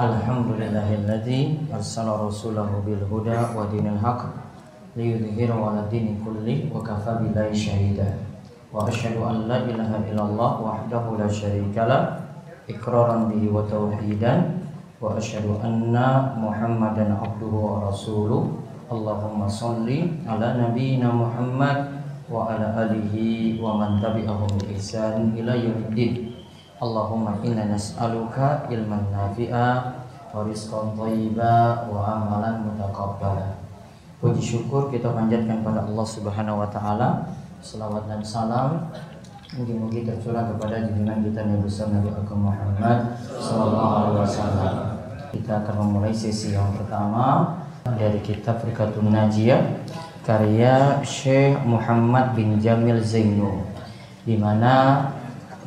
Alhamdulillahilladzi Arsala rasulahu bil huda wa dinil haq Liyudhiru ala dini kulli Wa kafa billahi syahida Wa ashadu an la ilaha illallah Wahdahu la syarika la Iqraran bihi wa tauhidan Wa ashadu anna Muhammadan abduhu wa rasuluh Allahumma salli ala nabiyina Muhammad wa ala alihi wa man tabi'ahum bi ihsan ila yaumiddin. Allahumma inna nas'aluka ilman nafi'a wa rizqan thayyiba wa amalan mutaqabbala. Puji syukur kita panjatkan pada Allah Subhanahu wa taala. Selawat dan salam mungkin-mungkin tercurah kepada junjungan kita Nabi besar Nabi Agung Muhammad sallallahu alaihi wasallam. Kita akan memulai sesi yang pertama dari kitab Firqatun Najiyah karya Syekh Muhammad bin Jamil Zainu di mana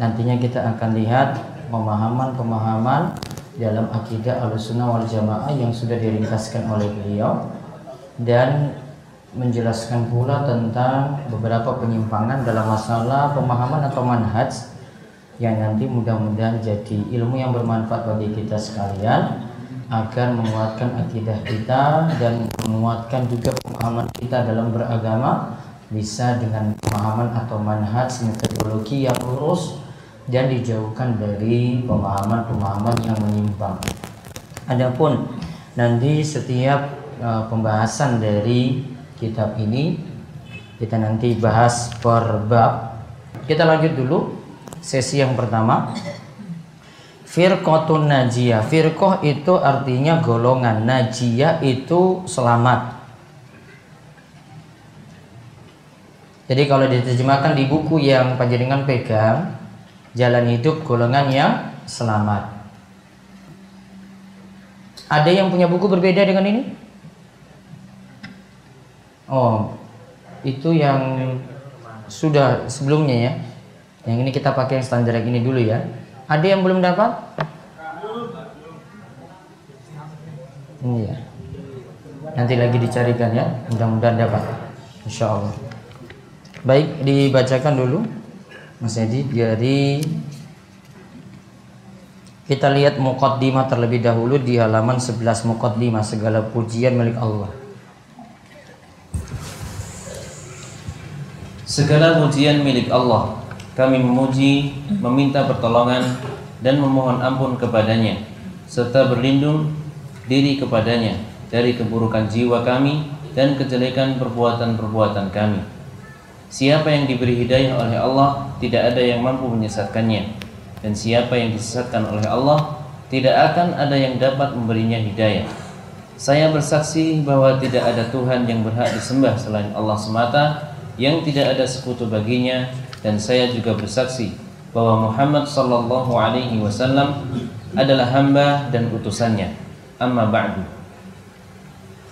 nantinya kita akan lihat pemahaman-pemahaman dalam akidah Ahlussunnah wal Jamaah yang sudah diringkaskan oleh beliau dan menjelaskan pula tentang beberapa penyimpangan dalam masalah pemahaman atau manhaj yang nanti mudah-mudahan jadi ilmu yang bermanfaat bagi kita sekalian agar menguatkan akidah kita dan menguatkan juga pemahaman kita dalam beragama bisa dengan pemahaman atau manhaj metodologi yang lurus dan dijauhkan dari pemahaman-pemahaman yang menyimpang. Adapun nanti setiap uh, pembahasan dari kitab ini kita nanti bahas per bab. Kita lanjut dulu sesi yang pertama Firqotun najiyah. Firqoh itu artinya golongan. Najiyah itu selamat. Jadi kalau diterjemahkan di buku yang panjenengan pegang, jalan hidup golongan yang selamat. Ada yang punya buku berbeda dengan ini? Oh, itu yang sudah sebelumnya ya. Yang ini kita pakai yang standar yang ini dulu ya. Ada yang belum dapat? Iya. Nanti lagi dicarikan ya. Mudah-mudahan dapat. Insya Allah. Baik, dibacakan dulu. Mas Edi dari kita lihat muqaddimah terlebih dahulu di halaman 11 muqaddimah segala pujian milik Allah. Segala pujian milik Allah. Kami memuji, meminta pertolongan dan memohon ampun kepadanya serta berlindung diri kepadanya dari keburukan jiwa kami dan kejelekan perbuatan-perbuatan kami. Siapa yang diberi hidayah oleh Allah tidak ada yang mampu menyesatkannya dan siapa yang disesatkan oleh Allah tidak akan ada yang dapat memberinya hidayah. Saya bersaksi bahwa tidak ada Tuhan yang berhak disembah selain Allah semata yang tidak ada sekutu baginya dan saya juga bersaksi bahwa Muhammad sallallahu alaihi wasallam adalah hamba dan utusannya. Amma ba'du.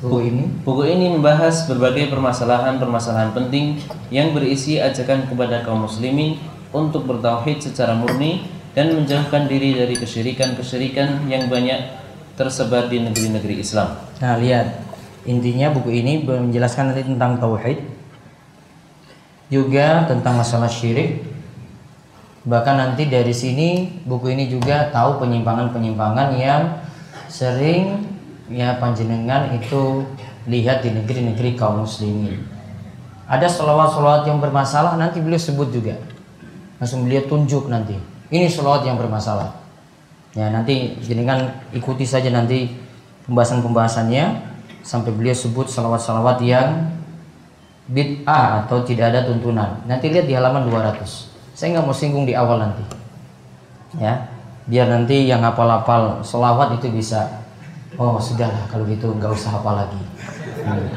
Buku ini Buku ini membahas berbagai permasalahan-permasalahan penting yang berisi ajakan kepada kaum muslimin untuk bertauhid secara murni dan menjauhkan diri dari kesyirikan-kesyirikan yang banyak tersebar di negeri-negeri Islam. Nah, lihat. Intinya buku ini menjelaskan nanti tentang tauhid juga tentang masalah syirik. Bahkan nanti dari sini buku ini juga tahu penyimpangan-penyimpangan yang sering ya panjenengan itu lihat di negeri-negeri kaum muslimin. Ada selawat-selawat yang bermasalah nanti beliau sebut juga. Langsung beliau tunjuk nanti. Ini selawat yang bermasalah. Ya nanti jenengan ikuti saja nanti pembahasan-pembahasannya sampai beliau sebut salawat-salawat yang bid'ah atau tidak ada tuntunan. Nanti lihat di halaman 200. Saya nggak mau singgung di awal nanti. Ya, biar nanti yang hafal-hafal selawat itu bisa oh sudahlah kalau gitu nggak usah hafal lagi. Hmm.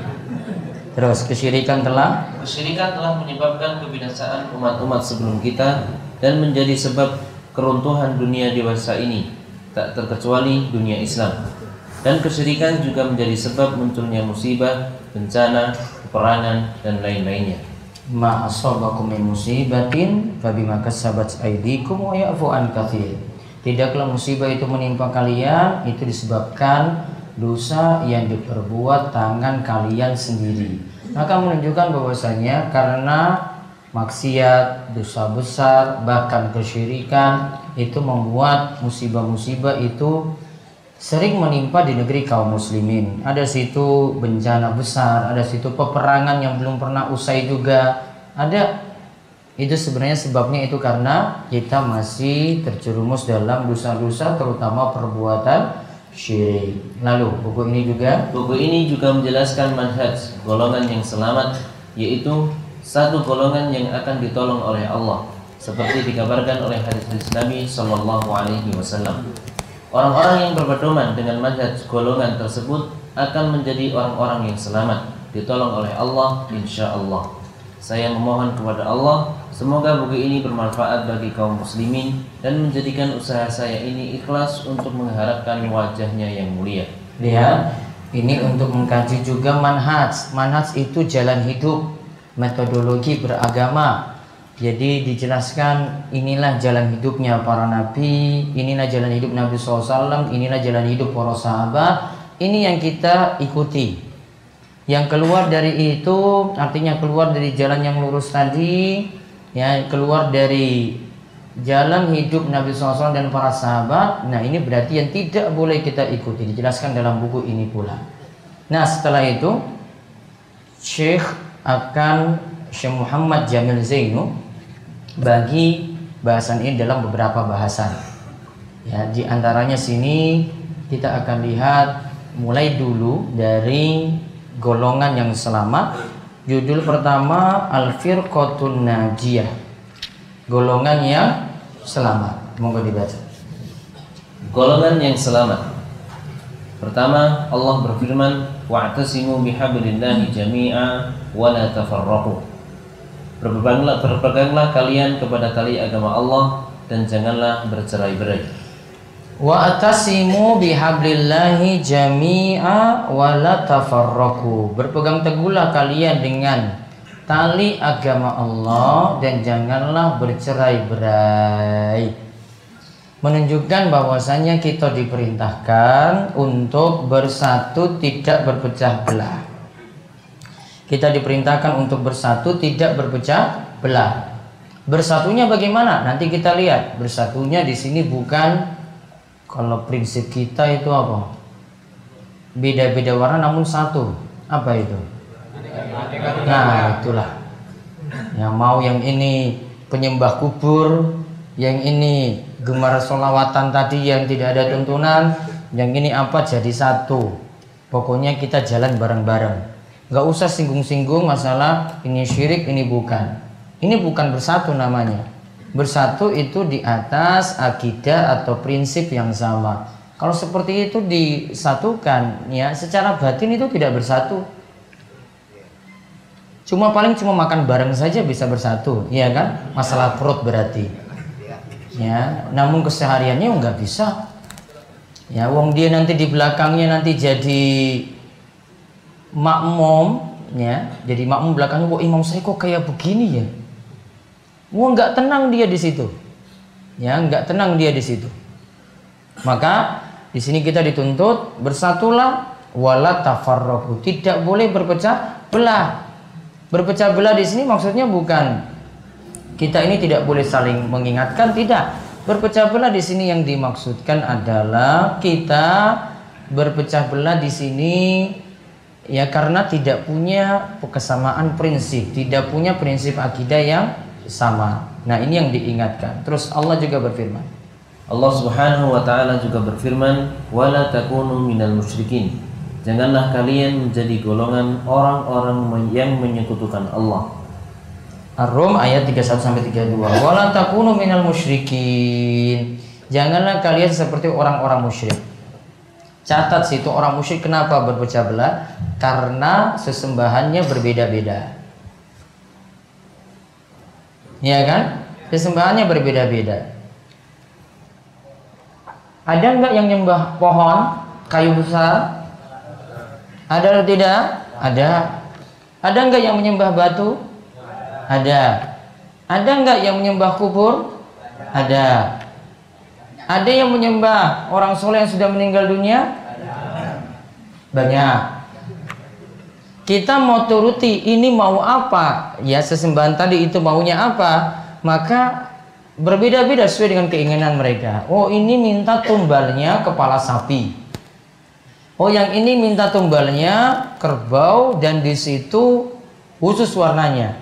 Terus kesyirikan telah Kesyirikan telah menyebabkan kebinasaan umat-umat sebelum kita dan menjadi sebab keruntuhan dunia dewasa ini. tak terkecuali dunia Islam. Dan kesyirikan juga menjadi sebab munculnya musibah, bencana, peperangan, dan lain-lainnya. Ma asabakum min musibatin fabima kasabat aydikum wa ya'fu an katsir. Tidaklah musibah itu menimpa kalian itu disebabkan dosa yang diperbuat tangan kalian sendiri. Maka menunjukkan bahwasanya karena maksiat, dosa besar, bahkan kesyirikan itu membuat musibah-musibah itu sering menimpa di negeri kaum muslimin. Ada situ bencana besar, ada situ peperangan yang belum pernah usai juga. Ada itu sebenarnya sebabnya itu karena kita masih terjerumus dalam dosa-dosa terutama perbuatan syirik. Lalu buku ini juga Buku ini juga menjelaskan manhaj golongan yang selamat yaitu satu golongan yang akan ditolong oleh Allah seperti dikabarkan oleh hadis-hadis Nabi Shallallahu Alaihi Wasallam. Orang-orang yang berpedoman dengan manhaj golongan tersebut akan menjadi orang-orang yang selamat, ditolong oleh Allah insya Allah. Saya memohon kepada Allah semoga buku ini bermanfaat bagi kaum muslimin dan menjadikan usaha saya ini ikhlas untuk mengharapkan wajahnya yang mulia. lihat ini untuk mengkaji juga manhaj. Manhaj itu jalan hidup, metodologi beragama. Jadi dijelaskan inilah jalan hidupnya para nabi, inilah jalan hidup Nabi SAW, inilah jalan hidup para sahabat. Ini yang kita ikuti. Yang keluar dari itu artinya keluar dari jalan yang lurus tadi, ya keluar dari jalan hidup Nabi SAW dan para sahabat. Nah ini berarti yang tidak boleh kita ikuti. Dijelaskan dalam buku ini pula. Nah setelah itu Syekh akan Syekh Muhammad Jamil Zainu bagi bahasan ini dalam beberapa bahasan. Ya, di antaranya sini kita akan lihat mulai dulu dari golongan yang selamat. Judul pertama Al-Firqatun Najiyah. Golongan yang selamat. Monggo dibaca. Golongan yang selamat. Pertama, Allah berfirman, "Wa'tasimu bihablillahi jami'a wa la tafarraqu." Berpeganglah, berpeganglah kalian kepada tali agama Allah dan janganlah bercerai-berai. Wa atasimu bihablillahi jami'a wa la tafarraqu. Berpegang teguhlah kalian dengan tali agama Allah dan janganlah bercerai-berai. Menunjukkan bahwasanya kita diperintahkan untuk bersatu tidak berpecah belah. Kita diperintahkan untuk bersatu tidak berpecah belah. Bersatunya bagaimana? Nanti kita lihat. Bersatunya di sini bukan kalau prinsip kita itu apa? Beda-beda warna namun satu. Apa itu? Nah, itulah. Yang mau yang ini penyembah kubur, yang ini gemar solawatan tadi yang tidak ada tuntunan, yang ini apa jadi satu. Pokoknya kita jalan bareng-bareng. Gak usah singgung-singgung masalah ini syirik, ini bukan. Ini bukan bersatu namanya. Bersatu itu di atas akidah atau prinsip yang sama. Kalau seperti itu disatukan, ya secara batin itu tidak bersatu. Cuma paling cuma makan bareng saja bisa bersatu, ya kan? Masalah perut berarti. Ya, namun kesehariannya nggak bisa. Ya, wong dia nanti di belakangnya nanti jadi makmum, ya. Jadi makmum belakangnya, wah imam saya kok kayak begini ya? Wah nggak tenang dia di situ. Ya, nggak tenang dia di situ. Maka di sini kita dituntut bersatulah wala tafarraqu. Tidak boleh berpecah belah. Berpecah belah di sini maksudnya bukan kita ini tidak boleh saling mengingatkan, tidak. Berpecah belah di sini yang dimaksudkan adalah kita berpecah belah di sini ya karena tidak punya kesamaan prinsip, tidak punya prinsip akidah yang sama. Nah, ini yang diingatkan. Terus Allah juga berfirman. Allah Subhanahu wa taala juga berfirman, "Wala takunu minal musyrikin." Janganlah kalian menjadi golongan orang-orang yang menyekutukan Allah. Ar-Rum ayat 31 sampai 32. Wala takunu minal musyrikin. Janganlah kalian seperti orang-orang musyrik. Catat situ orang musyrik kenapa berpecah belah? Karena sesembahannya berbeda-beda. Ya kan? Sesembahannya berbeda-beda. Ada nggak yang nyembah pohon, kayu besar? Ada atau tidak? Ada. Ada nggak yang menyembah batu? Ada. Ada nggak yang menyembah kubur? Ada. Ada yang menyembah orang soleh yang sudah meninggal dunia? Banyak. Kita mau turuti ini mau apa? Ya sesembahan tadi itu maunya apa? Maka berbeda-beda sesuai dengan keinginan mereka. Oh ini minta tumbalnya kepala sapi. Oh yang ini minta tumbalnya kerbau dan di situ khusus warnanya.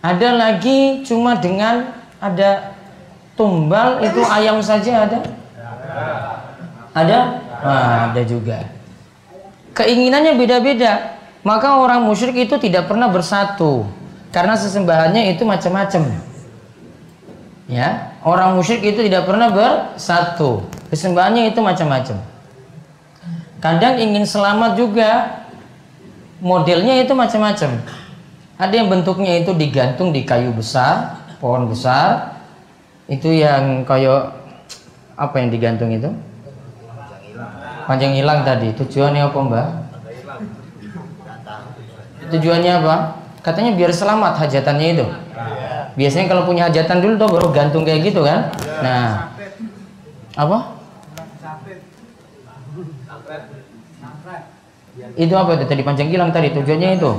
Ada lagi cuma dengan ada tumbal itu ayam saja ada? Ada? Nah, ada juga. Keinginannya beda-beda. Maka orang musyrik itu tidak pernah bersatu karena sesembahannya itu macam-macam. Ya, orang musyrik itu tidak pernah bersatu. Kesembahannya itu macam-macam. Kadang ingin selamat juga modelnya itu macam-macam. Ada yang bentuknya itu digantung di kayu besar, pohon besar. Itu yang kayak apa yang digantung itu? Panjang hilang tadi. Tujuannya apa, Mbak? Tujuannya apa? Katanya biar selamat hajatannya itu. Biasanya kalau punya hajatan dulu tuh baru gantung kayak gitu kan? Nah, apa? Itu apa itu tadi panjang hilang tadi tujuannya itu?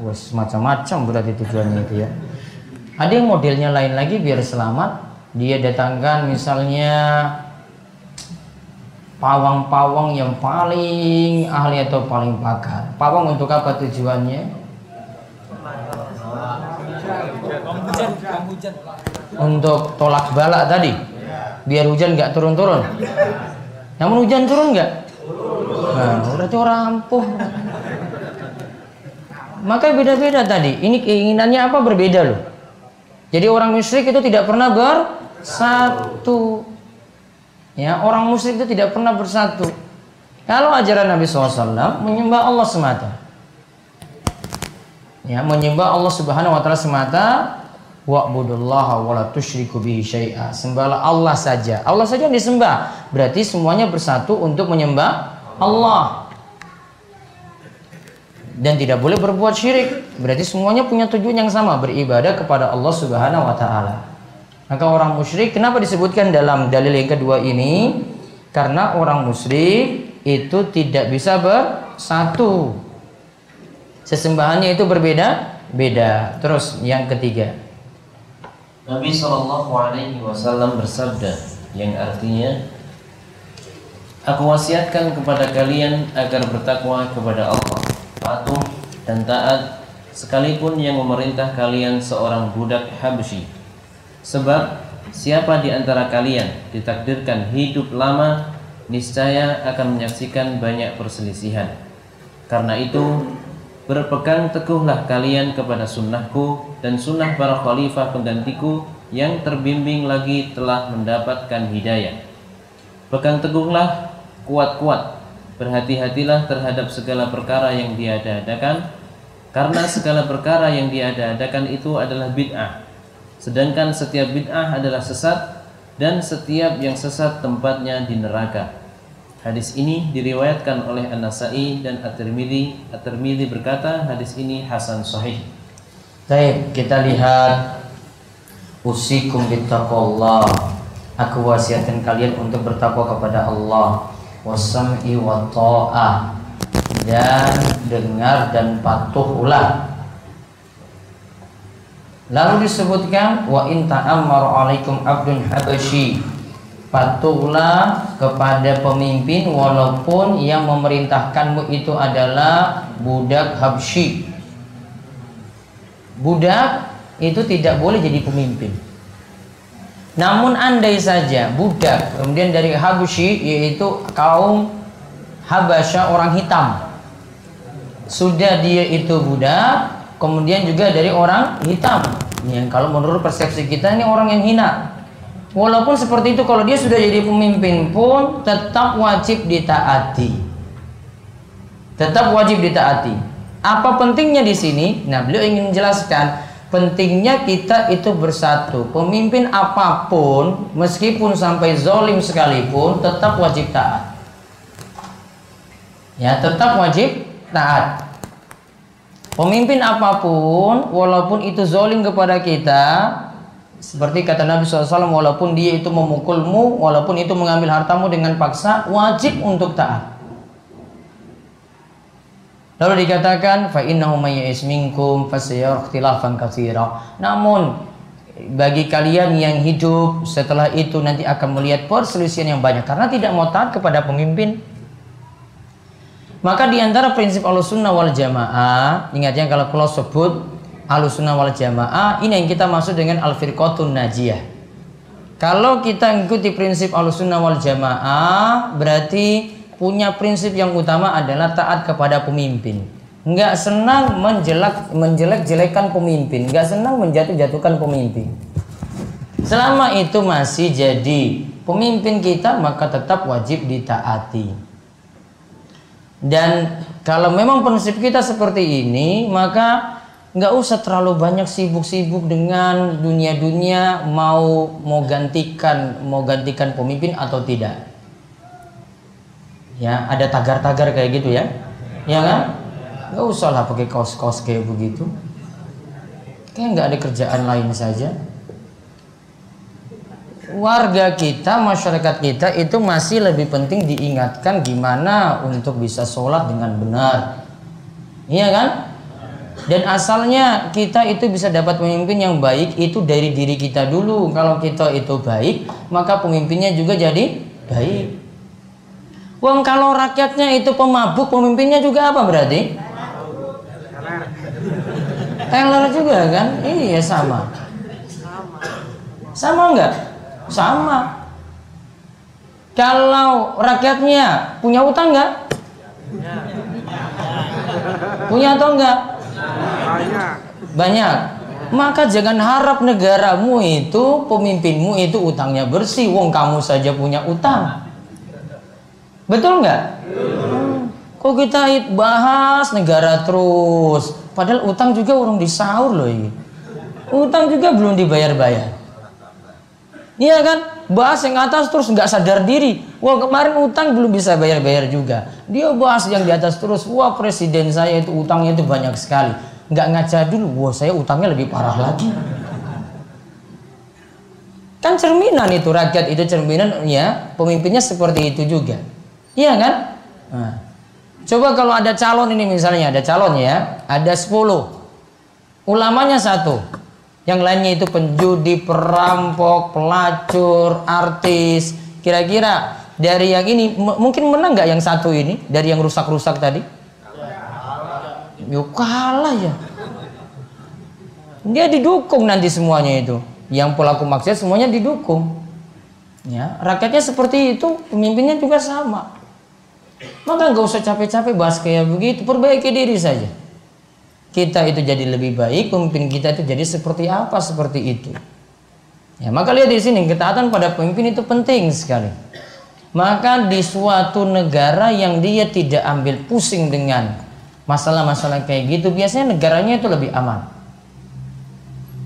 Wes macam-macam berarti tujuannya itu ya. Ada yang modelnya lain lagi biar selamat. Dia datangkan misalnya pawang-pawang yang paling ahli atau paling pakar. Pawang untuk apa tujuannya? Untuk tolak balak tadi. Biar hujan nggak turun-turun. Namun hujan turun nggak? Nah, berarti orang ampuh. Maka beda-beda tadi. Ini keinginannya apa berbeda loh. Jadi orang musyrik itu tidak pernah bersatu. Ya, orang musyrik itu tidak pernah bersatu. Kalau ajaran Nabi SAW menyembah Allah semata. Ya, menyembah Allah Subhanahu wa taala semata wa'budullaha wa la tusyriku bihi syai'a. Sembahlah Allah saja. Allah saja yang disembah. Berarti semuanya bersatu untuk menyembah Allah dan tidak boleh berbuat syirik. Berarti semuanya punya tujuan yang sama, beribadah kepada Allah Subhanahu wa taala. Maka orang musyrik kenapa disebutkan dalam dalil yang kedua ini? Karena orang musyrik itu tidak bisa bersatu. Sesembahannya itu berbeda, beda. Terus yang ketiga. Nabi Shallallahu Alaihi Wasallam bersabda yang artinya Aku wasiatkan kepada kalian agar bertakwa kepada Allah patuh dan taat sekalipun yang memerintah kalian seorang budak Habsyi. Sebab siapa di antara kalian ditakdirkan hidup lama niscaya akan menyaksikan banyak perselisihan. Karena itu berpegang teguhlah kalian kepada sunnahku dan sunnah para khalifah penggantiku yang terbimbing lagi telah mendapatkan hidayah. Pegang teguhlah kuat-kuat Berhati-hatilah terhadap segala perkara yang diada-adakan karena segala perkara yang diada-adakan itu adalah bid'ah. Sedangkan setiap bid'ah adalah sesat dan setiap yang sesat tempatnya di neraka. Hadis ini diriwayatkan oleh An-Nasai dan At-Tirmidzi. At-Tirmidzi berkata hadis ini hasan sahih. Baik, kita lihat usikum bittaqwallah. Aku wasiatkan kalian untuk bertakwa kepada Allah wasam'i wa ta'ah dan dengar dan patuhlah lalu disebutkan wa in ta'ammar alaikum abdun habasyi patuhlah kepada pemimpin walaupun yang memerintahkanmu itu adalah budak habsyi. Budak itu tidak boleh jadi pemimpin. Namun andai saja budak kemudian dari Habsyi yaitu kaum Habasya orang hitam. Sudah dia itu budak, kemudian juga dari orang hitam. Yang kalau menurut persepsi kita ini orang yang hina. Walaupun seperti itu kalau dia sudah jadi pemimpin pun tetap wajib ditaati. Tetap wajib ditaati. Apa pentingnya di sini? Nah, beliau ingin menjelaskan pentingnya kita itu bersatu. Pemimpin apa pun, meskipun sampai zolim sekalipun, tetap wajib taat. Ya, tetap wajib taat. Pemimpin apa pun, walaupun itu zolim kepada kita, seperti kata Nabi SAW, walaupun dia itu memukulmu, walaupun itu mengambil hartamu dengan paksa, wajib untuk taat. Lalu dikatakan. Namun bagi kalian yang hidup setelah itu nanti akan melihat perselisihan yang banyak karena tidak mau taat kepada pemimpin. Maka di antara prinsip Ahlussunnah wal Jamaah, ingatnya kalau kalau sebut Ahlussunnah wal Jamaah, ini yang kita maksud dengan al-firqatun najiyah. Kalau kita ikuti prinsip Ahlussunnah wal Jamaah, berarti punya prinsip yang utama adalah taat kepada pemimpin. Nggak senang menjelek menjelek-jelekan pemimpin, nggak senang menjatuh-jatuhkan pemimpin. Selama itu masih jadi pemimpin kita maka tetap wajib ditaati. Dan kalau memang prinsip kita seperti ini, maka nggak usah terlalu banyak sibuk-sibuk dengan dunia-dunia mau mau gantikan mau gantikan pemimpin atau tidak. Ya ada tagar-tagar kayak gitu ya. Ya kan? Nggak usah lah pakai kaos-kaos kayak begitu. Kayak nggak ada kerjaan lain saja warga kita masyarakat kita itu masih lebih penting diingatkan gimana untuk bisa sholat dengan benar iya kan dan asalnya kita itu bisa dapat pemimpin yang baik itu dari diri kita dulu kalau kita itu baik maka pemimpinnya juga jadi baik Wong kalau rakyatnya itu pemabuk, pemimpinnya juga apa berarti? Teller juga kan? Iya sama. Sama enggak? Sama. Kalau rakyatnya punya utang enggak? Punya atau enggak? Banyak. Banyak. Maka jangan harap negaramu itu, pemimpinmu itu utangnya bersih. Wong kamu saja punya utang. Betul nggak? Kok kita bahas negara terus? Padahal utang juga orang disaur loh ini. Utang juga belum dibayar-bayar. Iya kan? Bahas yang atas terus nggak sadar diri. Wah kemarin utang belum bisa bayar-bayar juga. Dia bahas yang di atas terus. Wah presiden saya itu utangnya itu banyak sekali. Nggak ngaca dulu. Wah saya utangnya lebih parah lagi. Kan cerminan itu rakyat itu cerminan ya pemimpinnya seperti itu juga. Iya kan? Nah. Coba kalau ada calon ini misalnya, ada calon ya, ada 10. Ulamanya satu. Yang lainnya itu penjudi, perampok, pelacur, artis. Kira-kira dari yang ini mungkin menang nggak yang satu ini dari yang rusak-rusak tadi? Yuk kalah ya. Dia didukung nanti semuanya itu. Yang pelaku maksiat semuanya didukung. Ya, rakyatnya seperti itu, pemimpinnya juga sama. Maka nggak usah capek-capek bahas kayak begitu, perbaiki diri saja. Kita itu jadi lebih baik, pemimpin kita itu jadi seperti apa seperti itu. Ya, maka lihat di sini ketaatan pada pemimpin itu penting sekali. Maka di suatu negara yang dia tidak ambil pusing dengan masalah-masalah kayak gitu, biasanya negaranya itu lebih aman.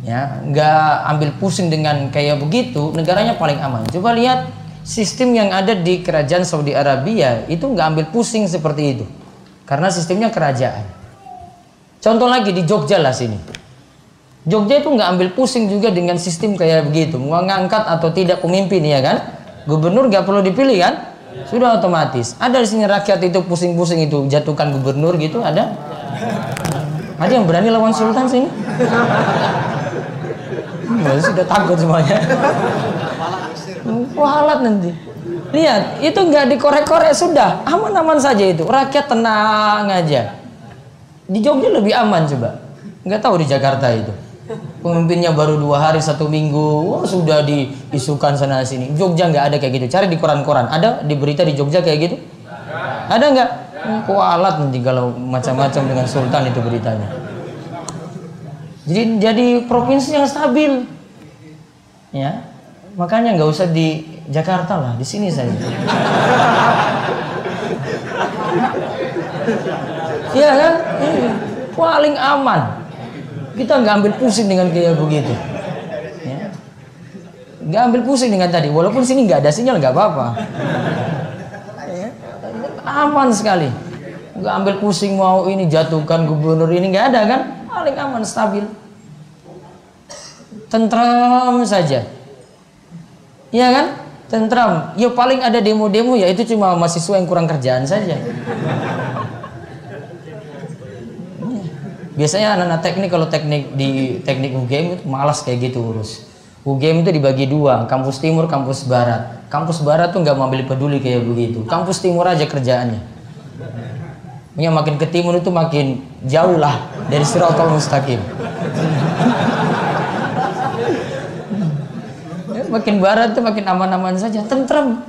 Ya, nggak ambil pusing dengan kayak begitu, negaranya paling aman. Coba lihat sistem yang ada di kerajaan Saudi Arabia itu nggak ambil pusing seperti itu karena sistemnya kerajaan contoh lagi di Jogja lah sini. Jogja itu nggak ambil pusing juga dengan sistem kayak begitu. Mau ngangkat atau tidak pemimpin ya kan? Gubernur nggak perlu dipilih kan? Sudah otomatis. Ada di sini rakyat itu pusing-pusing itu jatuhkan gubernur gitu ada? Ada yang berani lawan sultan sini? Hmm, sudah takut semuanya. Walat nanti. Lihat, itu nggak dikorek-korek sudah. Aman-aman saja itu. Rakyat tenang aja. Di Jogja lebih aman coba. Nggak tahu di Jakarta itu. Pemimpinnya baru dua hari satu minggu wah, sudah diisukan sana sini. Jogja nggak ada kayak gitu. Cari di koran-koran. Ada di berita di Jogja kayak gitu? Ada nggak? Kualat nanti kalau macam-macam dengan Sultan itu beritanya. Jadi jadi provinsi yang stabil. Ya, Makanya nggak usah di Jakarta lah, di sini saja. Iya kan? Paling aman. Kita nggak ambil pusing dengan kayak begitu. Ya. Nggak ambil pusing dengan tadi. Walaupun sini nggak ada sinyal nggak apa-apa. Ya. Aman sekali. Nggak ambil pusing mau ini jatuhkan gubernur ini nggak ada kan? Paling aman stabil. Tentram saja. Iya kan? Tentram. Ya paling ada demo-demo ya itu cuma mahasiswa yang kurang kerjaan saja. Biasanya anak-anak teknik kalau teknik di teknik UGM itu malas kayak gitu urus. UGM itu dibagi dua, kampus timur, kampus barat. Kampus barat tuh nggak mau ambil peduli kayak begitu. Kampus timur aja kerjaannya. Yang makin ke timur itu makin jauh lah dari Siratul Mustaqim. Ya, makin barat tuh makin aman-aman saja, tentrem.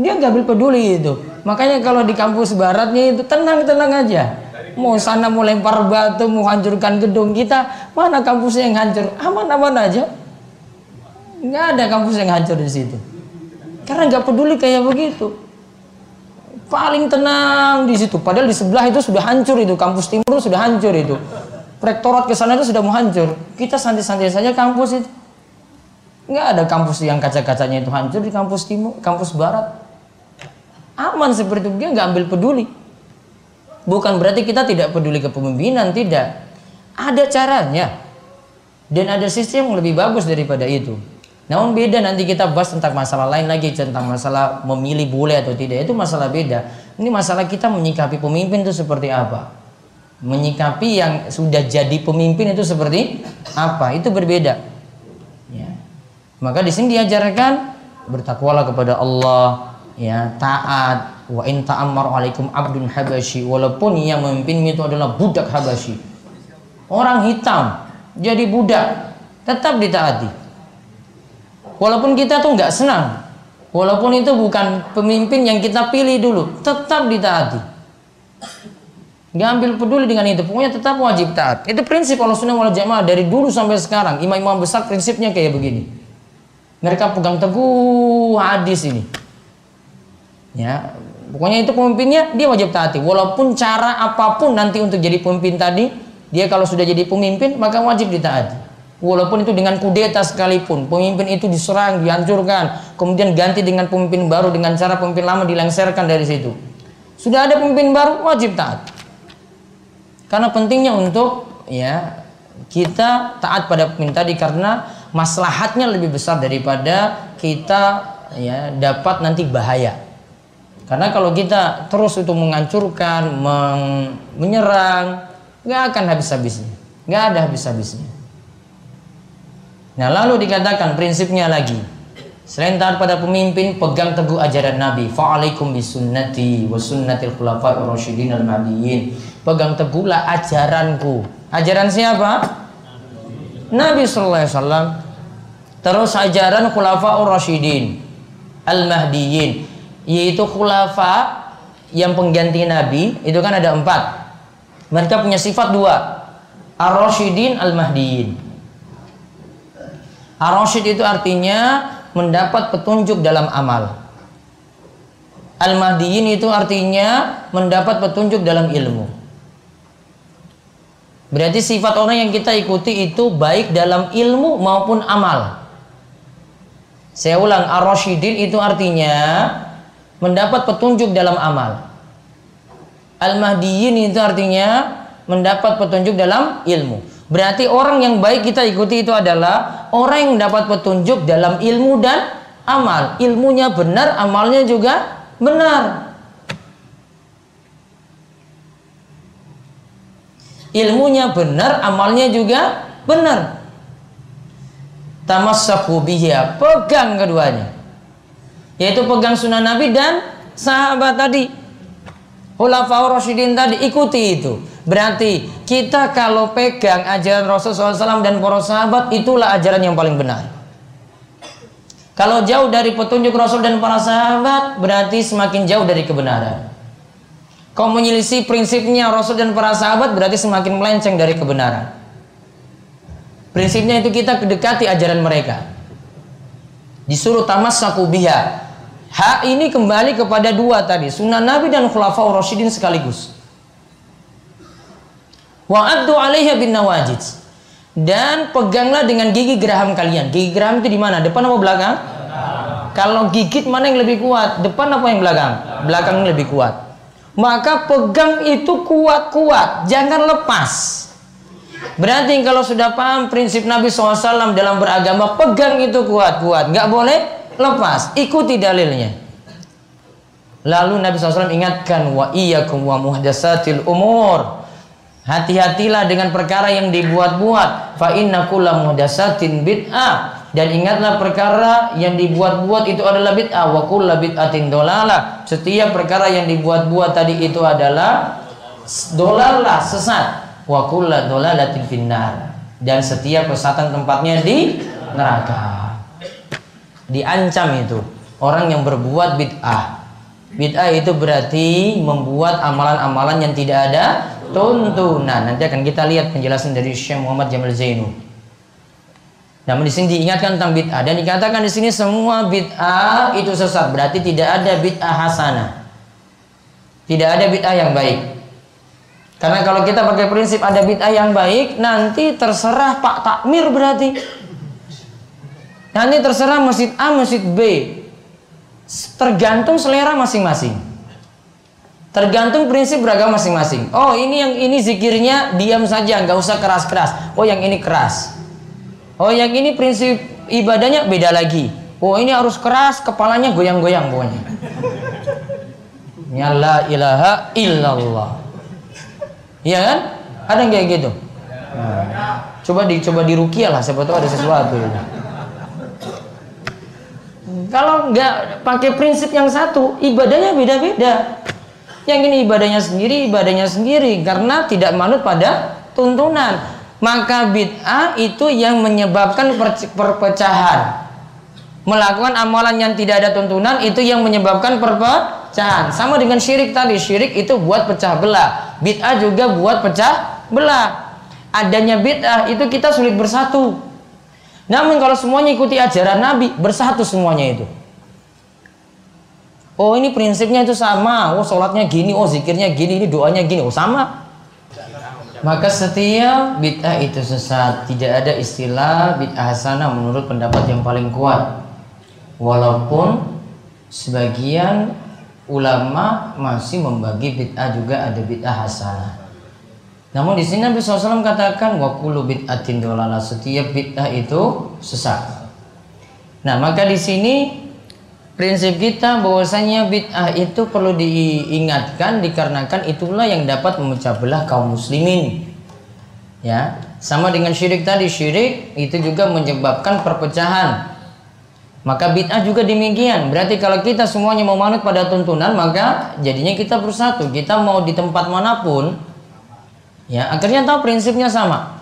Dia nggak ambil peduli itu. Makanya kalau di kampus baratnya itu tenang-tenang aja mau sana mau lempar batu, mau hancurkan gedung kita, mana kampusnya yang hancur? Aman-aman aja. Nggak ada kampus yang hancur di situ. Karena nggak peduli kayak begitu. Paling tenang di situ. Padahal di sebelah itu sudah hancur itu, kampus timur sudah hancur itu. Rektorat ke sana itu sudah mau hancur. Kita santai-santai saja kampus itu. Nggak ada kampus yang kaca-kacanya itu hancur di kampus timur, kampus barat. Aman seperti itu, dia nggak ambil peduli. Bukan berarti kita tidak peduli kepemimpinan, tidak. Ada caranya. Dan ada sistem yang lebih bagus daripada itu. Namun beda nanti kita bahas tentang masalah lain lagi tentang masalah memilih boleh atau tidak itu masalah beda. Ini masalah kita menyikapi pemimpin itu seperti apa? Menyikapi yang sudah jadi pemimpin itu seperti apa? Itu berbeda. Ya. Maka di sini diajarkan bertakwalah kepada Allah, ya taat, wa in ta'ammar alaikum abdun habasyi walaupun yang memimpin itu adalah budak habasyi orang hitam jadi budak tetap ditaati. Walaupun kita tuh nggak senang walaupun itu bukan pemimpin yang kita pilih dulu tetap ditaati. Nggak ambil peduli dengan itu pokoknya tetap wajib taat. Itu prinsip kalau sunnah wal jamaah dari dulu sampai sekarang. Imam-imam besar prinsipnya kayak begini. Mereka pegang teguh hadis ini. Ya Pokoknya itu pemimpinnya dia wajib taati. Walaupun cara apa pun nanti untuk jadi pemimpin tadi, dia kalau sudah jadi pemimpin maka wajib ditaati. Walaupun itu dengan kudeta sekalipun, pemimpin itu diserang, dihancurkan, kemudian ganti dengan pemimpin baru dengan cara pemimpin lama dilengserkan dari situ. Sudah ada pemimpin baru, wajib taat. Karena pentingnya untuk ya kita taat pada pemimpin tadi karena maslahatnya lebih besar daripada kita ya dapat nanti bahaya. Karena kalau kita terus itu menghancurkan, meng menyerang, nggak akan habis-habisnya, nggak ada habis-habisnya. Nah lalu dikatakan prinsipnya lagi, selain taat pada pemimpin, pegang teguh ajaran Nabi. Fa'alaikum bisunnati wa sunnatil khulafa'ir rasyidin al mahdiyyin. Pegang teguhlah ajaranku. Ajaran siapa? Nabi sallallahu alaihi wasallam. Terus ajaran khulafa'ur rasyidin al mahdiyyin yaitu khulafa yang pengganti Nabi itu kan ada empat. Mereka punya sifat dua. Ar-rasyidin al-mahdiyin ar-rasyid itu artinya mendapat petunjuk dalam amal. Al-mahdiyin itu artinya mendapat petunjuk dalam ilmu. Berarti sifat orang yang kita ikuti itu baik dalam ilmu maupun amal. Saya ulang ar-rasyidin itu artinya mendapat petunjuk dalam amal. Al-Mahdiyin itu artinya mendapat petunjuk dalam ilmu. Berarti orang yang baik kita ikuti itu adalah orang yang mendapat petunjuk dalam ilmu dan amal. Ilmunya benar, amalnya juga benar. Ilmunya benar, amalnya juga benar. Tamassaku bihi, pegang keduanya yaitu pegang sunnah Nabi dan sahabat tadi Khulafaur Rasyidin tadi ikuti itu berarti kita kalau pegang ajaran Rasulullah SAW dan para sahabat itulah ajaran yang paling benar kalau jauh dari petunjuk Rasul dan para sahabat berarti semakin jauh dari kebenaran Kau menyelisih prinsipnya Rasul dan para sahabat berarti semakin melenceng dari kebenaran. Prinsipnya itu kita kedekati ajaran mereka. Disuruh tamas biha. Hak ini kembali kepada dua tadi, sunnah Nabi dan khulafaur rasyidin sekaligus. Wa addu alaiha bin nawajid. dan peganglah dengan gigi geraham kalian. Gigi geraham itu di mana? Depan apa belakang? Kalau gigit mana yang lebih kuat? Depan apa yang belakang? Belakang lebih kuat. Maka pegang itu kuat-kuat, jangan lepas. Berarti kalau sudah paham prinsip Nabi SAW dalam beragama, pegang itu kuat-kuat, nggak boleh lepas. Ikuti dalilnya. Lalu Nabi SAW ingatkan wa iyyakum wa muhdatsatil umur. Hati-hatilah dengan perkara yang dibuat-buat. Fa inna kulla muhdatsatin bid'ah. Dan ingatlah perkara yang dibuat-buat itu adalah bid'ah wa kulla bid'atin dolalah. Setiap perkara yang dibuat-buat tadi itu adalah dolalah sesat. Wa kulla dolalatin finnar. Dan setiap kesatan tempatnya di neraka. Diancam itu orang yang berbuat bid'ah. Bid'ah itu berarti membuat amalan-amalan yang tidak ada tuntunan. Nanti akan kita lihat penjelasan dari Syekh Muhammad Jamal Zainu. Namun di sini diingatkan tentang bid'ah dan dikatakan di sini semua bid'ah itu sesat. Berarti tidak ada bid'ah hasanah. Tidak ada bid'ah yang baik. Karena kalau kita pakai prinsip ada bid'ah yang baik, nanti terserah Pak Takmir berarti. Nanti terserah masjid A, masjid B. Tergantung selera masing-masing. Tergantung prinsip beragama masing-masing. Oh ini yang ini zikirnya diam saja, nggak usah keras-keras. Oh yang ini keras. Oh yang ini prinsip ibadahnya beda lagi. Oh ini harus keras, kepalanya goyang-goyang pokoknya. Ya la ilaha illallah. Iya kan? Ada yang kayak gitu? Nah, coba di dirukiah lah, siapa tahu ada sesuatu. Kalau nggak pakai prinsip yang satu, ibadahnya beda-beda. Yang ini ibadahnya sendiri, ibadahnya sendiri karena tidak manut pada tuntunan. Maka bid'ah itu yang menyebabkan perpecahan. Melakukan amalan yang tidak ada tuntunan itu yang menyebabkan perpecahan. Sama dengan syirik tadi, syirik itu buat pecah belah. Bid'ah juga buat pecah belah. Adanya bid'ah itu kita sulit bersatu. Namun kalau semuanya ikuti ajaran Nabi, bersatu semuanya itu. Oh ini prinsipnya itu sama. Oh sholatnya gini, oh zikirnya gini, ini doanya gini. Oh sama. Maka setiap bid'ah itu sesat. Tidak ada istilah bid'ah hasanah menurut pendapat yang paling kuat. Walaupun sebagian ulama masih membagi bid'ah juga ada bid'ah hasanah. Namun di sini Nabi SAW katakan wakulu bid'atin dolala setiap bid'ah itu sesat. Nah maka di sini prinsip kita bahwasanya bid'ah itu perlu diingatkan dikarenakan itulah yang dapat memecah belah kaum muslimin. Ya, sama dengan syirik tadi, syirik itu juga menyebabkan perpecahan. Maka bid'ah juga demikian. Berarti kalau kita semuanya mau manut pada tuntunan, maka jadinya kita bersatu. Kita mau di tempat mana pun, ya akhirnya tahu prinsipnya sama.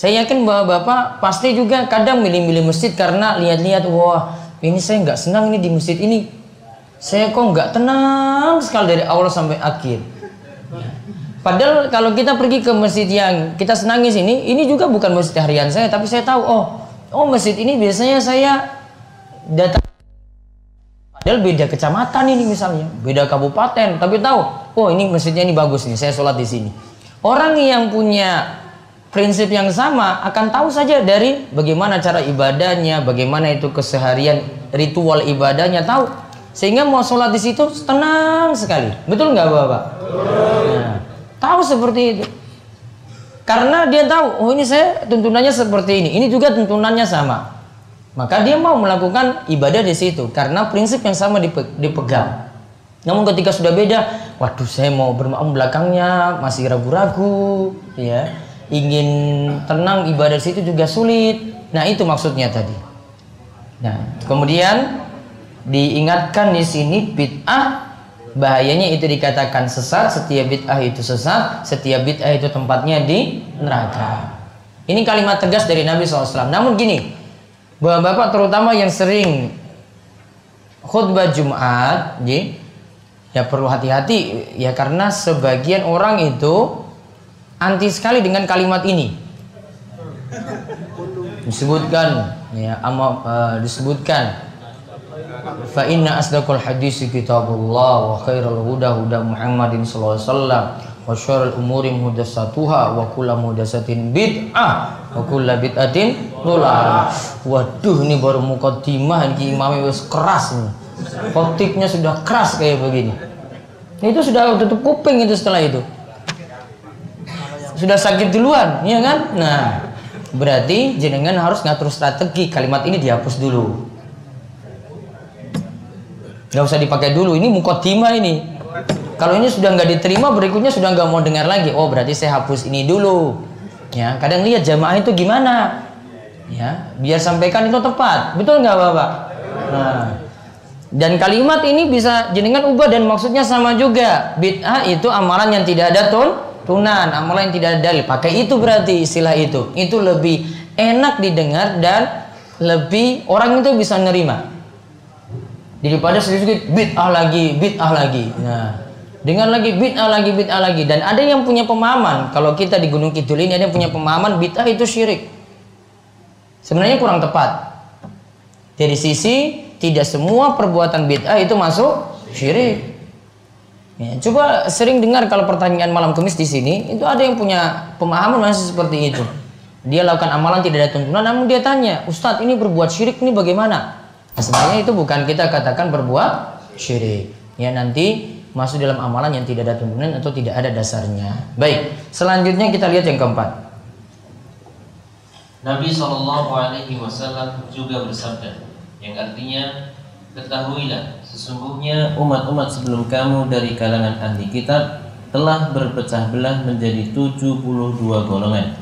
Saya yakin bahwa Bapak pasti juga kadang milih-milih masjid karena lihat-lihat wah ini saya nggak senang ini di masjid ini. Saya kok nggak tenang sekali dari awal sampai akhir. Padahal kalau kita pergi ke masjid yang kita senangi sini ini juga bukan masjid harian saya tapi saya tahu oh oh masjid ini biasanya saya datang. Padahal beda kecamatan ini misalnya beda kabupaten tapi tahu oh ini masjidnya ini bagus nih saya sholat di sini orang yang punya prinsip yang sama akan tahu saja dari bagaimana cara ibadahnya, bagaimana itu keseharian ritual ibadahnya tahu. Sehingga mau sholat di situ tenang sekali. Betul nggak bapak? Nah, tahu seperti itu. Karena dia tahu, oh ini saya tuntunannya seperti ini, ini juga tuntunannya sama. Maka dia mau melakukan ibadah di situ karena prinsip yang sama dipegang. Namun ketika sudah beda, waduh saya mau bermakmum belakangnya masih ragu-ragu, ya ingin tenang ibadah situ juga sulit. Nah, itu maksudnya tadi. Nah, kemudian diingatkan di sini bid'ah bahayanya itu dikatakan sesat, setiap bid'ah itu sesat, setiap bid'ah itu tempatnya di neraka. Ini kalimat tegas dari Nabi SAW. Namun gini, bapak-bapak terutama yang sering khutbah Jumat, ya perlu hati-hati ya karena sebagian orang itu anti sekali dengan kalimat ini. Disebutkan ya ama uh, disebutkan fa inna asdaqal hadis kitabullah wa khairul huda huda Muhammadin sallallahu alaihi wasallam wa syarrul umuri muhdatsatuha wa kullu muhdatsatin bid'ah wa kullu bid'atin dhalalah. Waduh ini baru mukaddimah ini imamnya wis keras nih. Khotibnya sudah keras kayak begini. Itu sudah tutup kuping itu setelah itu. Sudah sakit duluan, iya kan? Nah, berarti jenengan harus ngatur strategi kalimat ini dihapus dulu. Gak usah dipakai dulu, ini mukotima ini. Kalau ini sudah nggak diterima, berikutnya sudah nggak mau dengar lagi. Oh, berarti saya hapus ini dulu. Ya, kadang lihat jamaah itu gimana. Ya, biar sampaikan itu tepat. Betul nggak, Bapak? Nah, dan kalimat ini bisa jenengan ubah dan maksudnya sama juga. Bid'ah itu amalan yang tidak ada tun, tunan, amalan yang tidak ada dalil. Pakai itu berarti istilah itu. Itu lebih enak didengar dan lebih orang itu bisa nerima daripada sedikit bid'ah lagi bid'ah lagi nah dengan lagi bid'ah lagi bid'ah lagi dan ada yang punya pemahaman kalau kita di Gunung Kidul ini ada yang punya pemahaman bid'ah itu syirik sebenarnya kurang tepat dari sisi tidak semua perbuatan bid'ah itu masuk syirik ya, coba sering dengar kalau pertanyaan malam kemis di sini itu ada yang punya pemahaman masih seperti itu dia lakukan amalan tidak ada tuntunan namun dia tanya Ustadz ini berbuat syirik ini bagaimana Nah, sebenarnya itu bukan kita katakan berbuat syirik. Ya nanti masuk dalam amalan yang tidak ada tuntunan atau tidak ada dasarnya. Baik, selanjutnya kita lihat yang keempat. Nabi Shallallahu Alaihi Wasallam juga bersabda, yang artinya ketahuilah sesungguhnya umat-umat sebelum kamu dari kalangan ahli kitab telah berpecah belah menjadi 72 golongan.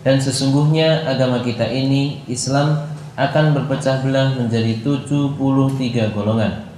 Dan sesungguhnya agama kita ini Islam akan berpecah belah menjadi 73 golongan.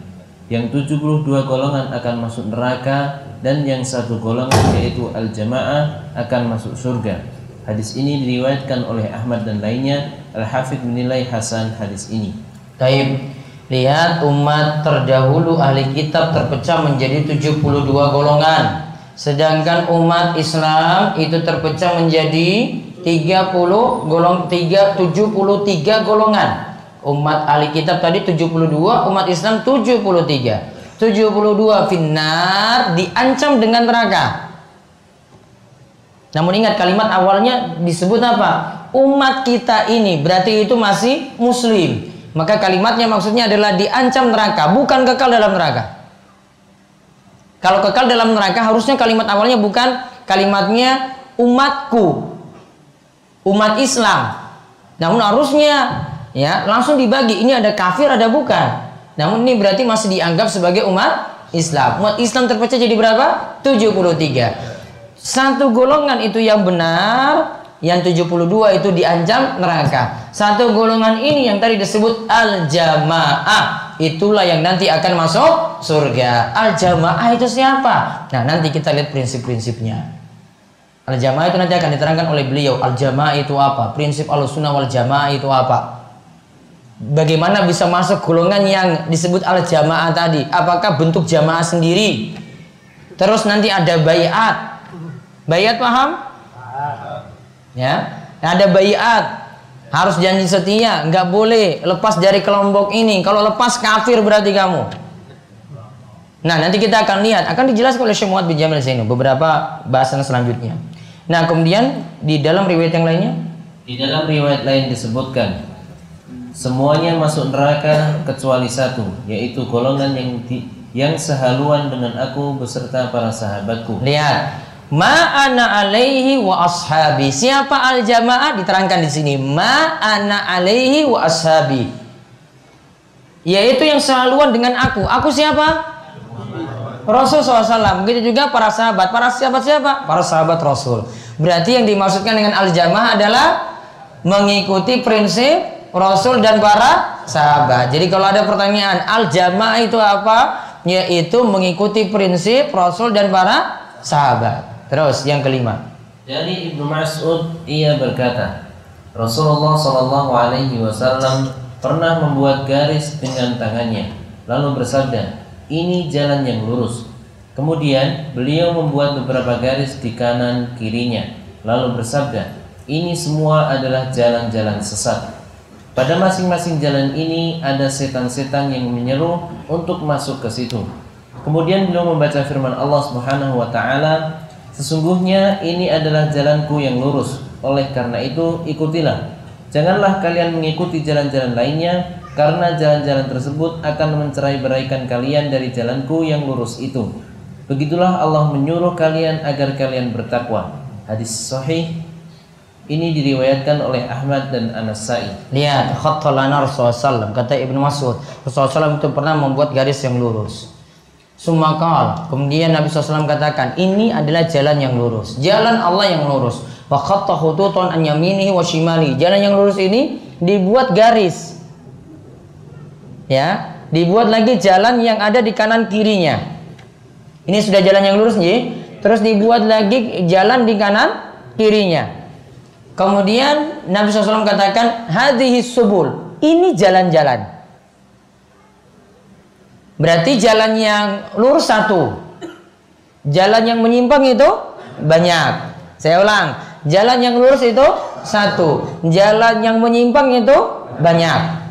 Yang 72 golongan akan masuk neraka dan yang satu golongan yaitu al-jamaah akan masuk surga. Hadis ini diriwayatkan oleh Ahmad dan lainnya. Al-Hafidh menilai hasan hadis ini. Taib. Lihat umat terdahulu ahli kitab terpecah menjadi 72 golongan. Sedangkan umat Islam itu terpecah menjadi 30 golong 3 73 golongan. Umat ahli kitab tadi 72, umat Islam 73. 72 finnar diancam dengan neraka. Namun ingat kalimat awalnya disebut apa? Umat kita ini berarti itu masih muslim. Maka kalimatnya maksudnya adalah diancam neraka, bukan kekal dalam neraka. Kalau kekal dalam neraka harusnya kalimat awalnya bukan kalimatnya umatku, umat Islam. Namun harusnya ya langsung dibagi. Ini ada kafir, ada bukan. Namun ini berarti masih dianggap sebagai umat Islam. Umat Islam terpecah jadi berapa? 73. Satu golongan itu yang benar, yang 72 itu diancam neraka. Satu golongan ini yang tadi disebut al-jamaah, itulah yang nanti akan masuk surga. Al-jamaah itu siapa? Nah, nanti kita lihat prinsip-prinsipnya. Al jamaah itu nanti akan diterangkan oleh beliau. Al jamaah itu apa? Prinsip al sunnah wal jamaah itu apa? Bagaimana bisa masuk golongan yang disebut al jamaah tadi? Apakah bentuk jamaah sendiri? Terus nanti ada bayat. Bayat paham? Ya, ada bayat. Harus janji setia, nggak boleh lepas dari kelompok ini. Kalau lepas kafir berarti kamu. Nah, nanti kita akan lihat, akan dijelaskan oleh Syekh Muhammad bin Jamil sini beberapa bahasan selanjutnya. Nah, kemudian di dalam riwayat yang lainnya? Di dalam riwayat lain disebutkan semuanya masuk neraka kecuali satu, yaitu golongan yang di, yang sehaluan dengan aku beserta para sahabatku. Lihat, Ma'ana alaihi wa ashabi. Siapa al jamaah diterangkan di sini. Ma'ana alaihi wa ashabi. Yaitu yang sehaluan dengan aku. Aku siapa? Rasul SAW. Begitu juga para sahabat. Para sahabat siapa? Para sahabat Rasul. Berarti yang dimaksudkan dengan al-jamaah adalah mengikuti prinsip Rasul dan para sahabat. Jadi kalau ada pertanyaan al-jamaah itu apa? Yaitu mengikuti prinsip Rasul dan para sahabat. Terus yang kelima. Dari Ibnu Mas'ud ia berkata, Rasulullah Shallallahu Alaihi Wasallam pernah membuat garis dengan tangannya, lalu bersabda, ini jalan yang lurus. Kemudian beliau membuat beberapa garis di kanan kirinya, lalu bersabda, ini semua adalah jalan-jalan sesat. Pada masing-masing jalan ini ada setan-setan yang menyeru untuk masuk ke situ. Kemudian beliau membaca firman Allah Subhanahu wa taala, Sesungguhnya ini adalah jalanku yang lurus. Oleh karena itu, ikutilah. Janganlah kalian mengikuti jalan-jalan lainnya, karena jalan-jalan tersebut akan mencerai-beraikan kalian dari jalanku yang lurus itu. Begitulah Allah menyuruh kalian agar kalian bertakwa. Hadis sahih ini diriwayatkan oleh Ahmad dan An-Nasai. Lihat, khattalana Rasulullah SAW. Kata Ibnu Mas'ud, Rasulullah SAW itu pernah membuat garis yang lurus. Sumakal. Kemudian Nabi SAW katakan, ini adalah jalan yang lurus. Jalan Allah yang lurus. Wa. Jalan yang lurus ini dibuat garis. Ya, dibuat lagi jalan yang ada di kanan kirinya. Ini sudah jalan yang lurus, nih. Terus dibuat lagi jalan di kanan kirinya. Kemudian Nabi SAW katakan hadhihi subul. Ini jalan-jalan. Berarti jalan yang lurus satu. Jalan yang menyimpang itu banyak. Saya ulang. Jalan yang lurus itu satu. Jalan yang menyimpang itu banyak.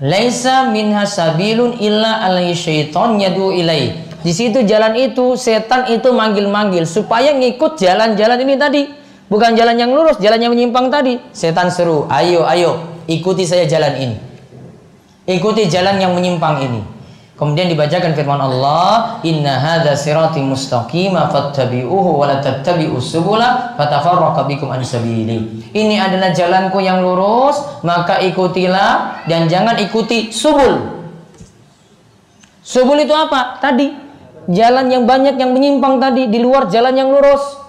Laisa minha sabilun illa alaihi syaiton yadu ilai. Di situ jalan itu setan itu manggil-manggil supaya ngikut jalan-jalan ini tadi. Bukan jalan yang lurus, jalan yang menyimpang tadi. Setan seru, ayo, ayo, ikuti saya jalan ini. Ikuti jalan yang menyimpang ini. Kemudian dibacakan firman Allah, "Inna hadza sirati mustaqima fattabi'uhu wa la tattabi'us subula fatafarraqa bikum an sabili." Ini adalah jalanku yang lurus, maka ikutilah dan jangan ikuti subul. Subul itu apa? Tadi jalan yang banyak yang menyimpang tadi di luar jalan yang lurus.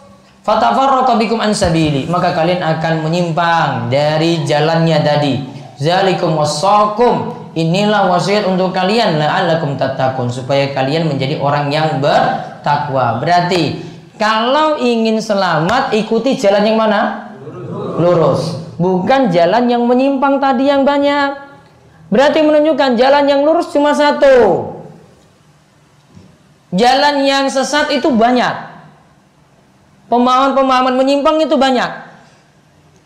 Fatafarraqa bikum an sabili, maka kalian akan menyimpang dari jalannya tadi. Zalikum wasaqum. Inilah wasiat untuk kalian la'allakum tattaqun supaya kalian menjadi orang yang bertakwa. Berarti kalau ingin selamat ikuti jalan yang mana? Lurus. Bukan jalan yang menyimpang tadi yang banyak. Berarti menunjukkan jalan yang lurus cuma satu. Jalan yang sesat itu banyak. Pemahaman-pemahaman menyimpang itu banyak.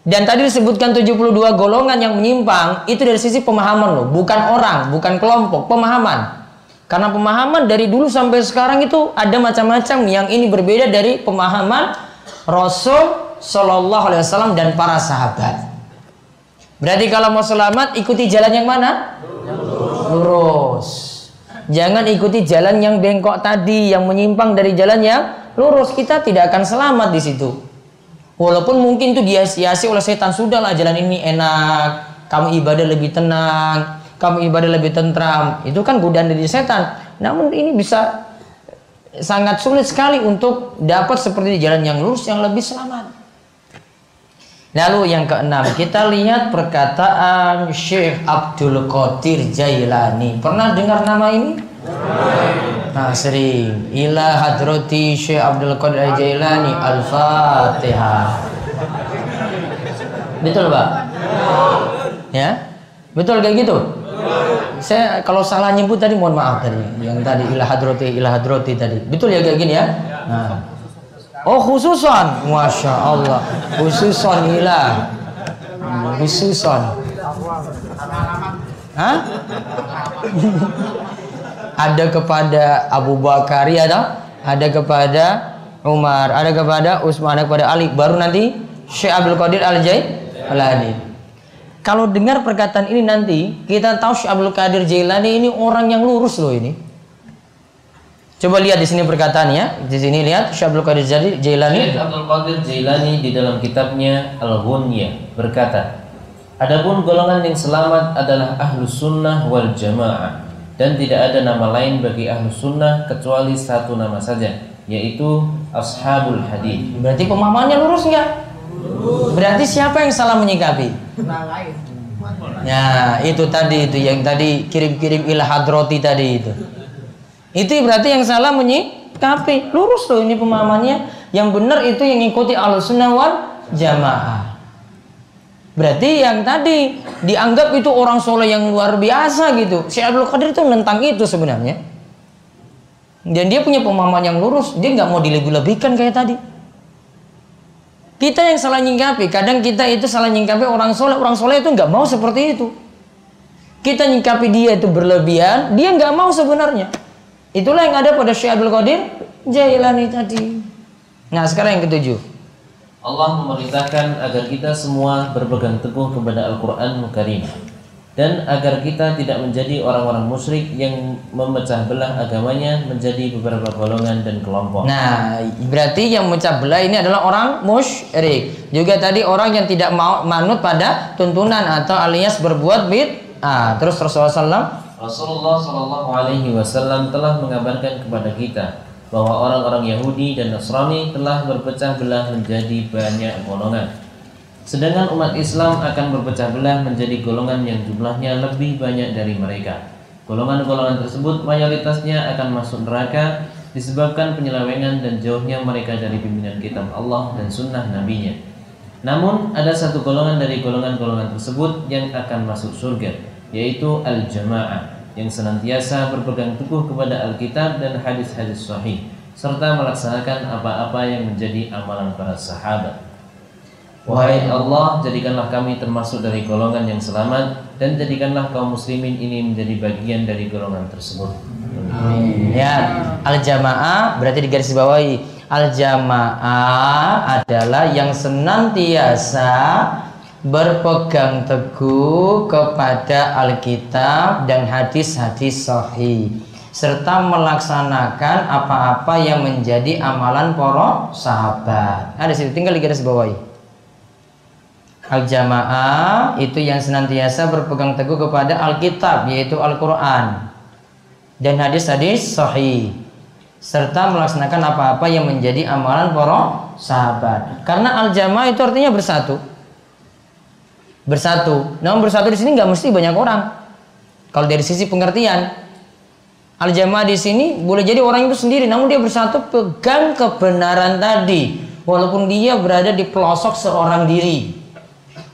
Dan tadi disebutkan 72 golongan yang menyimpang itu dari sisi pemahaman loh, bukan orang, bukan kelompok, pemahaman. Karena pemahaman dari dulu sampai sekarang itu ada macam-macam yang ini berbeda dari pemahaman Rasul Shallallahu Alaihi Wasallam dan para sahabat. Berarti kalau mau selamat ikuti jalan yang mana? Lurus. Jangan ikuti jalan yang bengkok tadi, yang menyimpang dari jalan yang lurus. Kita tidak akan selamat di situ. Walaupun mungkin itu dihiasi oleh setan. Sudahlah jalan ini enak. Kamu ibadah lebih tenang. Kamu ibadah lebih tentram. Itu kan godaan dari setan. Namun ini bisa sangat sulit sekali untuk dapat seperti di jalan yang lurus yang lebih selamat. Lalu yang keenam, kita lihat perkataan Syekh Abdul Qadir Jailani. Pernah dengar nama ini? Nah, sering. Ila hadrati Syekh Abdul Qadir Jailani Al-Fatihah. Betul, Pak? Ya? Betul kayak gitu? Saya kalau salah nyebut tadi mohon maaf tadi. Yang tadi ila hadrati ila hadrati tadi. Betul ya kayak gini ya? Nah. Oh khususan, masya Allah, khususan ilah, hmm, khususan. Hah? ada kepada Abu Bakar ya ada, ada kepada Umar, ada kepada Utsman, ada kepada Ali. Baru nanti Syekh Abdul Qadir Al Jailani. Kalau dengar perkataan ini nanti kita tahu Syekh Abdul Qadir Jailani ini orang yang lurus loh ini. Coba lihat di sini perkataannya. Di sini lihat Syekh Abdul Qadir Jailani. Syekh Abdul Qadir Jailani di dalam kitabnya Al-Ghunyah berkata, Adapun golongan yang selamat adalah ahlus sunnah wal jamaah dan tidak ada nama lain bagi ahlus sunnah kecuali satu nama saja yaitu ashabul hadis. Berarti pemahamannya lurus nggak? Berarti siapa yang salah menyikapi? Ya itu tadi itu yang tadi kirim-kirim ilah hadroti tadi itu. Itu berarti yang salah menyikapi. Lurus loh ini pemahamannya. Yang benar itu yang ngikuti al-sunnah wal jamaah. Berarti yang tadi dianggap itu orang soleh yang luar biasa gitu. Syekh Abdul Qadir itu menentang itu sebenarnya. Dan dia punya pemahaman yang lurus. Dia nggak mau dilebih-lebihkan kayak tadi. Kita yang salah nyingkapi. Kadang kita itu salah nyingkapi orang soleh. Orang soleh itu nggak mau seperti itu. Kita nyingkapi dia itu berlebihan. Dia nggak mau sebenarnya. Itulah yang ada pada Syekh Abdul Qadir Jailani tadi. Nah, sekarang yang ketujuh. Allah memerintahkan agar kita semua berpegang teguh kepada Al-Quran Karim dan agar kita tidak menjadi orang-orang musyrik yang memecah belah agamanya menjadi beberapa golongan dan kelompok. Nah, berarti yang memecah belah ini adalah orang musyrik. Juga tadi orang yang tidak mau manut pada tuntunan atau alias berbuat bid'ah. Terus Rasulullah SAW Rasulullah Shallallahu Alaihi Wasallam telah mengabarkan kepada kita bahwa orang-orang Yahudi dan Nasrani telah berpecah belah menjadi banyak golongan. Sedangkan umat Islam akan berpecah belah menjadi golongan yang jumlahnya lebih banyak dari mereka. Golongan-golongan tersebut mayoritasnya akan masuk neraka disebabkan penyelewengan dan jauhnya mereka dari pimpinan kitab Allah dan sunnah nabinya. Namun ada satu golongan dari golongan-golongan tersebut yang akan masuk surga, yaitu al-jamaah yang senantiasa berpegang teguh kepada Alkitab dan hadis-hadis sahih serta melaksanakan apa-apa yang menjadi amalan para sahabat. Wahai Allah, jadikanlah kami termasuk dari golongan yang selamat dan jadikanlah kaum muslimin ini menjadi bagian dari golongan tersebut. Amin. Ya, al-jamaah berarti digaris bawahi. Al-jamaah adalah yang senantiasa berpegang teguh kepada Alkitab dan hadis-hadis sahih serta melaksanakan apa-apa yang menjadi amalan para sahabat. Ada situ tinggal di garis bawahi. Al-jamaah itu yang senantiasa berpegang teguh kepada Alkitab yaitu Al-Qur'an dan hadis-hadis sahih serta melaksanakan apa-apa yang menjadi amalan para sahabat. Karena al-jamaah itu artinya bersatu bersatu. Namun bersatu di sini nggak mesti banyak orang. Kalau dari sisi pengertian, al jamaah di sini boleh jadi orang itu sendiri, namun dia bersatu pegang kebenaran tadi, walaupun dia berada di pelosok seorang diri.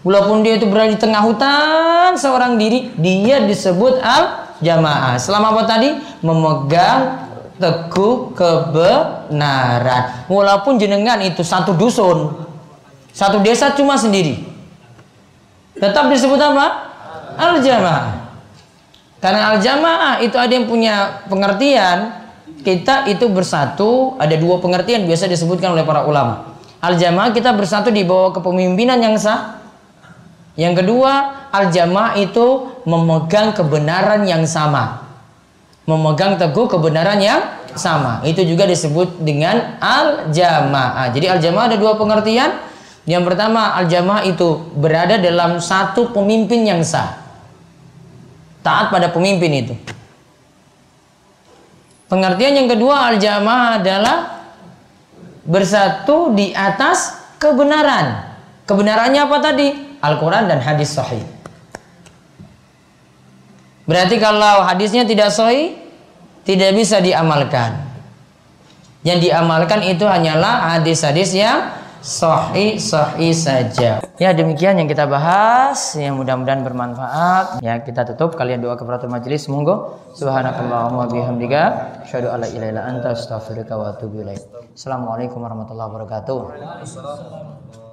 Walaupun dia itu berada di tengah hutan seorang diri, dia disebut al jamaah. Selama apa tadi? Memegang teguh kebenaran. Walaupun jenengan itu satu dusun, satu desa cuma sendiri tetap disebut apa? Al-jamaah. Karena al-jamaah itu ada yang punya pengertian kita itu bersatu, ada dua pengertian biasa disebutkan oleh para ulama. Al-jamaah kita bersatu di bawah kepemimpinan yang sah. Yang kedua, al-jamaah itu memegang kebenaran yang sama. Memegang teguh kebenaran yang sama. Itu juga disebut dengan al-jamaah. Jadi al-jamaah ada dua pengertian. Yang pertama, al-jamaah itu berada dalam satu pemimpin yang sah. Taat pada pemimpin itu. Pengertian yang kedua, al-jamaah adalah bersatu di atas kebenaran. Kebenarannya apa tadi? Al-Quran dan hadis sahih. Berarti kalau hadisnya tidak sahih, tidak bisa diamalkan. Yang diamalkan itu hanyalah hadis-hadis yang sahih sahih saja. Ya demikian yang kita bahas yang mudah-mudahan bermanfaat. Ya kita tutup kalian doa kafaratul majelis monggo. Subhanakallahumma bihamdika asyhadu alla ilaha illa anta astaghfiruka wa atubu. Assalamualaikum warahmatullahi wabarakatuh.